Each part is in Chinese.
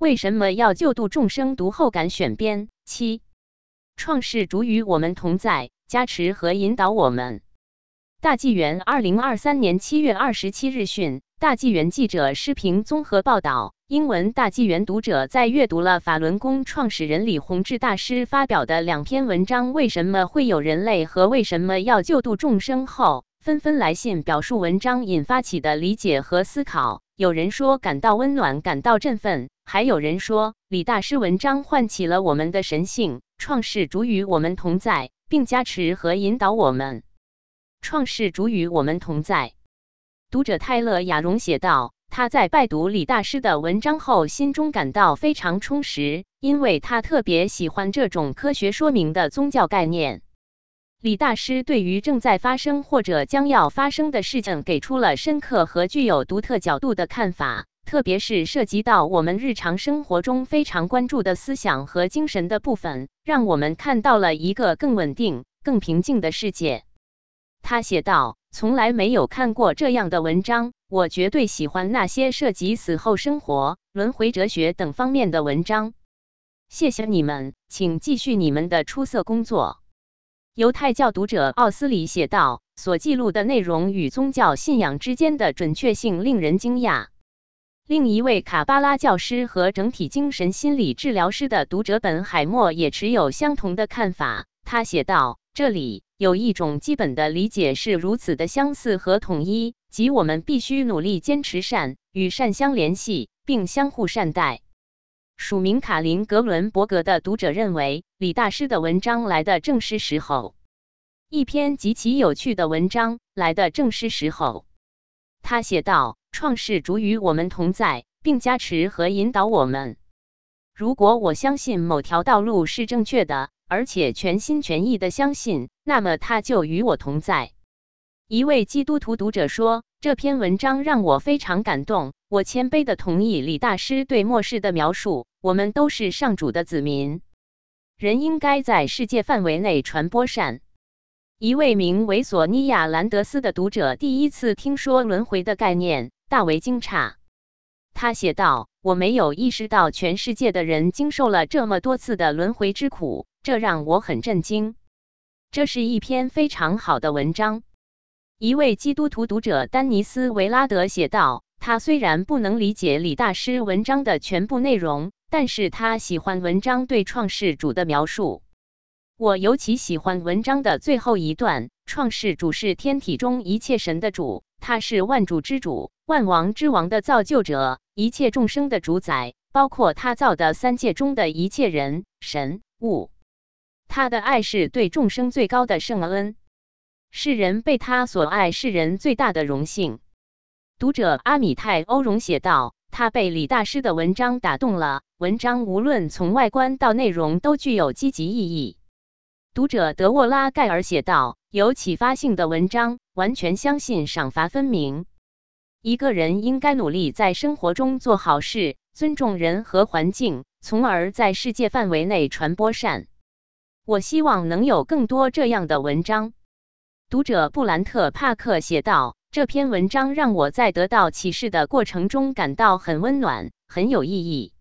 为什么要救度众生？读后感选编七。创世主与我们同在，加持和引导我们。大纪元二零二三年七月二十七日讯，大纪元记者施平综合报道。英文大纪元读者在阅读了法轮功创始人李洪志大师发表的两篇文章《为什么会有人类》和《为什么要救度众生》后，纷纷来信表述文章引发起的理解和思考。有人说感到温暖，感到振奋；还有人说李大师文章唤起了我们的神性，创世主与我们同在，并加持和引导我们。创世主与我们同在。读者泰勒·亚荣写道。他在拜读李大师的文章后，心中感到非常充实，因为他特别喜欢这种科学说明的宗教概念。李大师对于正在发生或者将要发生的事情，给出了深刻和具有独特角度的看法，特别是涉及到我们日常生活中非常关注的思想和精神的部分，让我们看到了一个更稳定、更平静的世界。他写道：“从来没有看过这样的文章。”我绝对喜欢那些涉及死后生活、轮回哲学等方面的文章。谢谢你们，请继续你们的出色工作。犹太教读者奥斯里写道：“所记录的内容与宗教信仰之间的准确性令人惊讶。”另一位卡巴拉教师和整体精神心理治疗师的读者本海默也持有相同的看法。他写道：“这里。”有一种基本的理解是如此的相似和统一，即我们必须努力坚持善，与善相联系，并相互善待。署名卡林·格伦伯格的读者认为，李大师的文章来的正是时候，一篇极其有趣的文章来的正是时候。他写道：“创世主与我们同在，并加持和引导我们。如果我相信某条道路是正确的。”而且全心全意的相信，那么他就与我同在。一位基督徒读者说：“这篇文章让我非常感动。”我谦卑的同意李大师对末世的描述：“我们都是上主的子民，人应该在世界范围内传播善。”一位名为索尼娅·兰德斯的读者第一次听说轮回的概念，大为惊诧。他写道：“我没有意识到全世界的人经受了这么多次的轮回之苦。”这让我很震惊。这是一篇非常好的文章。一位基督徒读者丹尼斯·维拉德写道：“他虽然不能理解李大师文章的全部内容，但是他喜欢文章对创世主的描述。我尤其喜欢文章的最后一段：创世主是天体中一切神的主，他是万主之主、万王之王的造就者，一切众生的主宰，包括他造的三界中的一切人、神、物。”他的爱是对众生最高的圣恩，世人被他所爱是人最大的荣幸。读者阿米泰欧荣写道：“他被李大师的文章打动了，文章无论从外观到内容都具有积极意义。”读者德沃拉盖尔写道：“有启发性的文章，完全相信赏罚分明。一个人应该努力在生活中做好事，尊重人和环境，从而在世界范围内传播善。”我希望能有更多这样的文章。读者布兰特·帕克写道：“这篇文章让我在得到启示的过程中感到很温暖，很有意义。”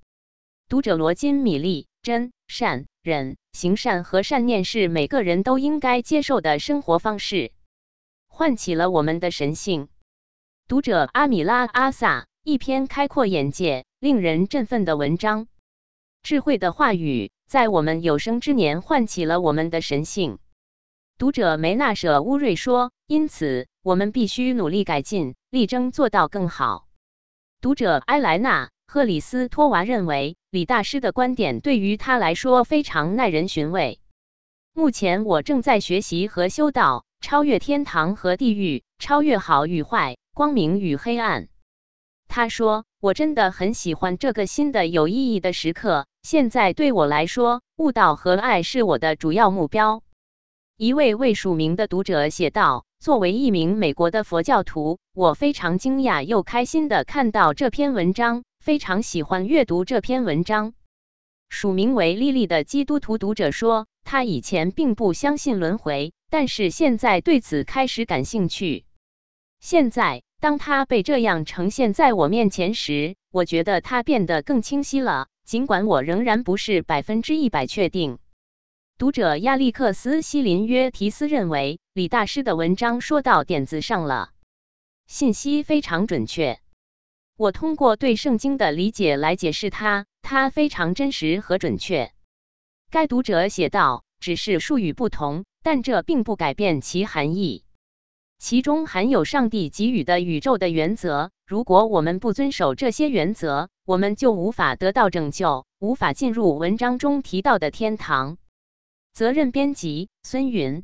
读者罗金·米利：“真善忍行善和善念是每个人都应该接受的生活方式，唤起了我们的神性。”读者阿米拉·阿萨：“一篇开阔眼界、令人振奋的文章，智慧的话语。”在我们有生之年，唤起了我们的神性。读者梅纳舍乌瑞说：“因此，我们必须努力改进，力争做到更好。”读者埃莱娜·赫里斯托娃认为，李大师的观点对于他来说非常耐人寻味。目前，我正在学习和修道，超越天堂和地狱，超越好与坏，光明与黑暗。他说：“我真的很喜欢这个新的有意义的时刻。”现在对我来说，悟道和爱是我的主要目标。一位未署名的读者写道：“作为一名美国的佛教徒，我非常惊讶又开心的看到这篇文章，非常喜欢阅读这篇文章。”署名为丽丽的基督徒读者说：“他以前并不相信轮回，但是现在对此开始感兴趣。现在当它被这样呈现在我面前时，我觉得它变得更清晰了，尽管我仍然不是百分之一百确定。读者亚历克斯·西林约提斯认为，李大师的文章说到点子上了，信息非常准确。我通过对圣经的理解来解释它，它非常真实和准确。该读者写道：“只是术语不同，但这并不改变其含义。”其中含有上帝给予的宇宙的原则。如果我们不遵守这些原则，我们就无法得到拯救，无法进入文章中提到的天堂。责任编辑：孙云。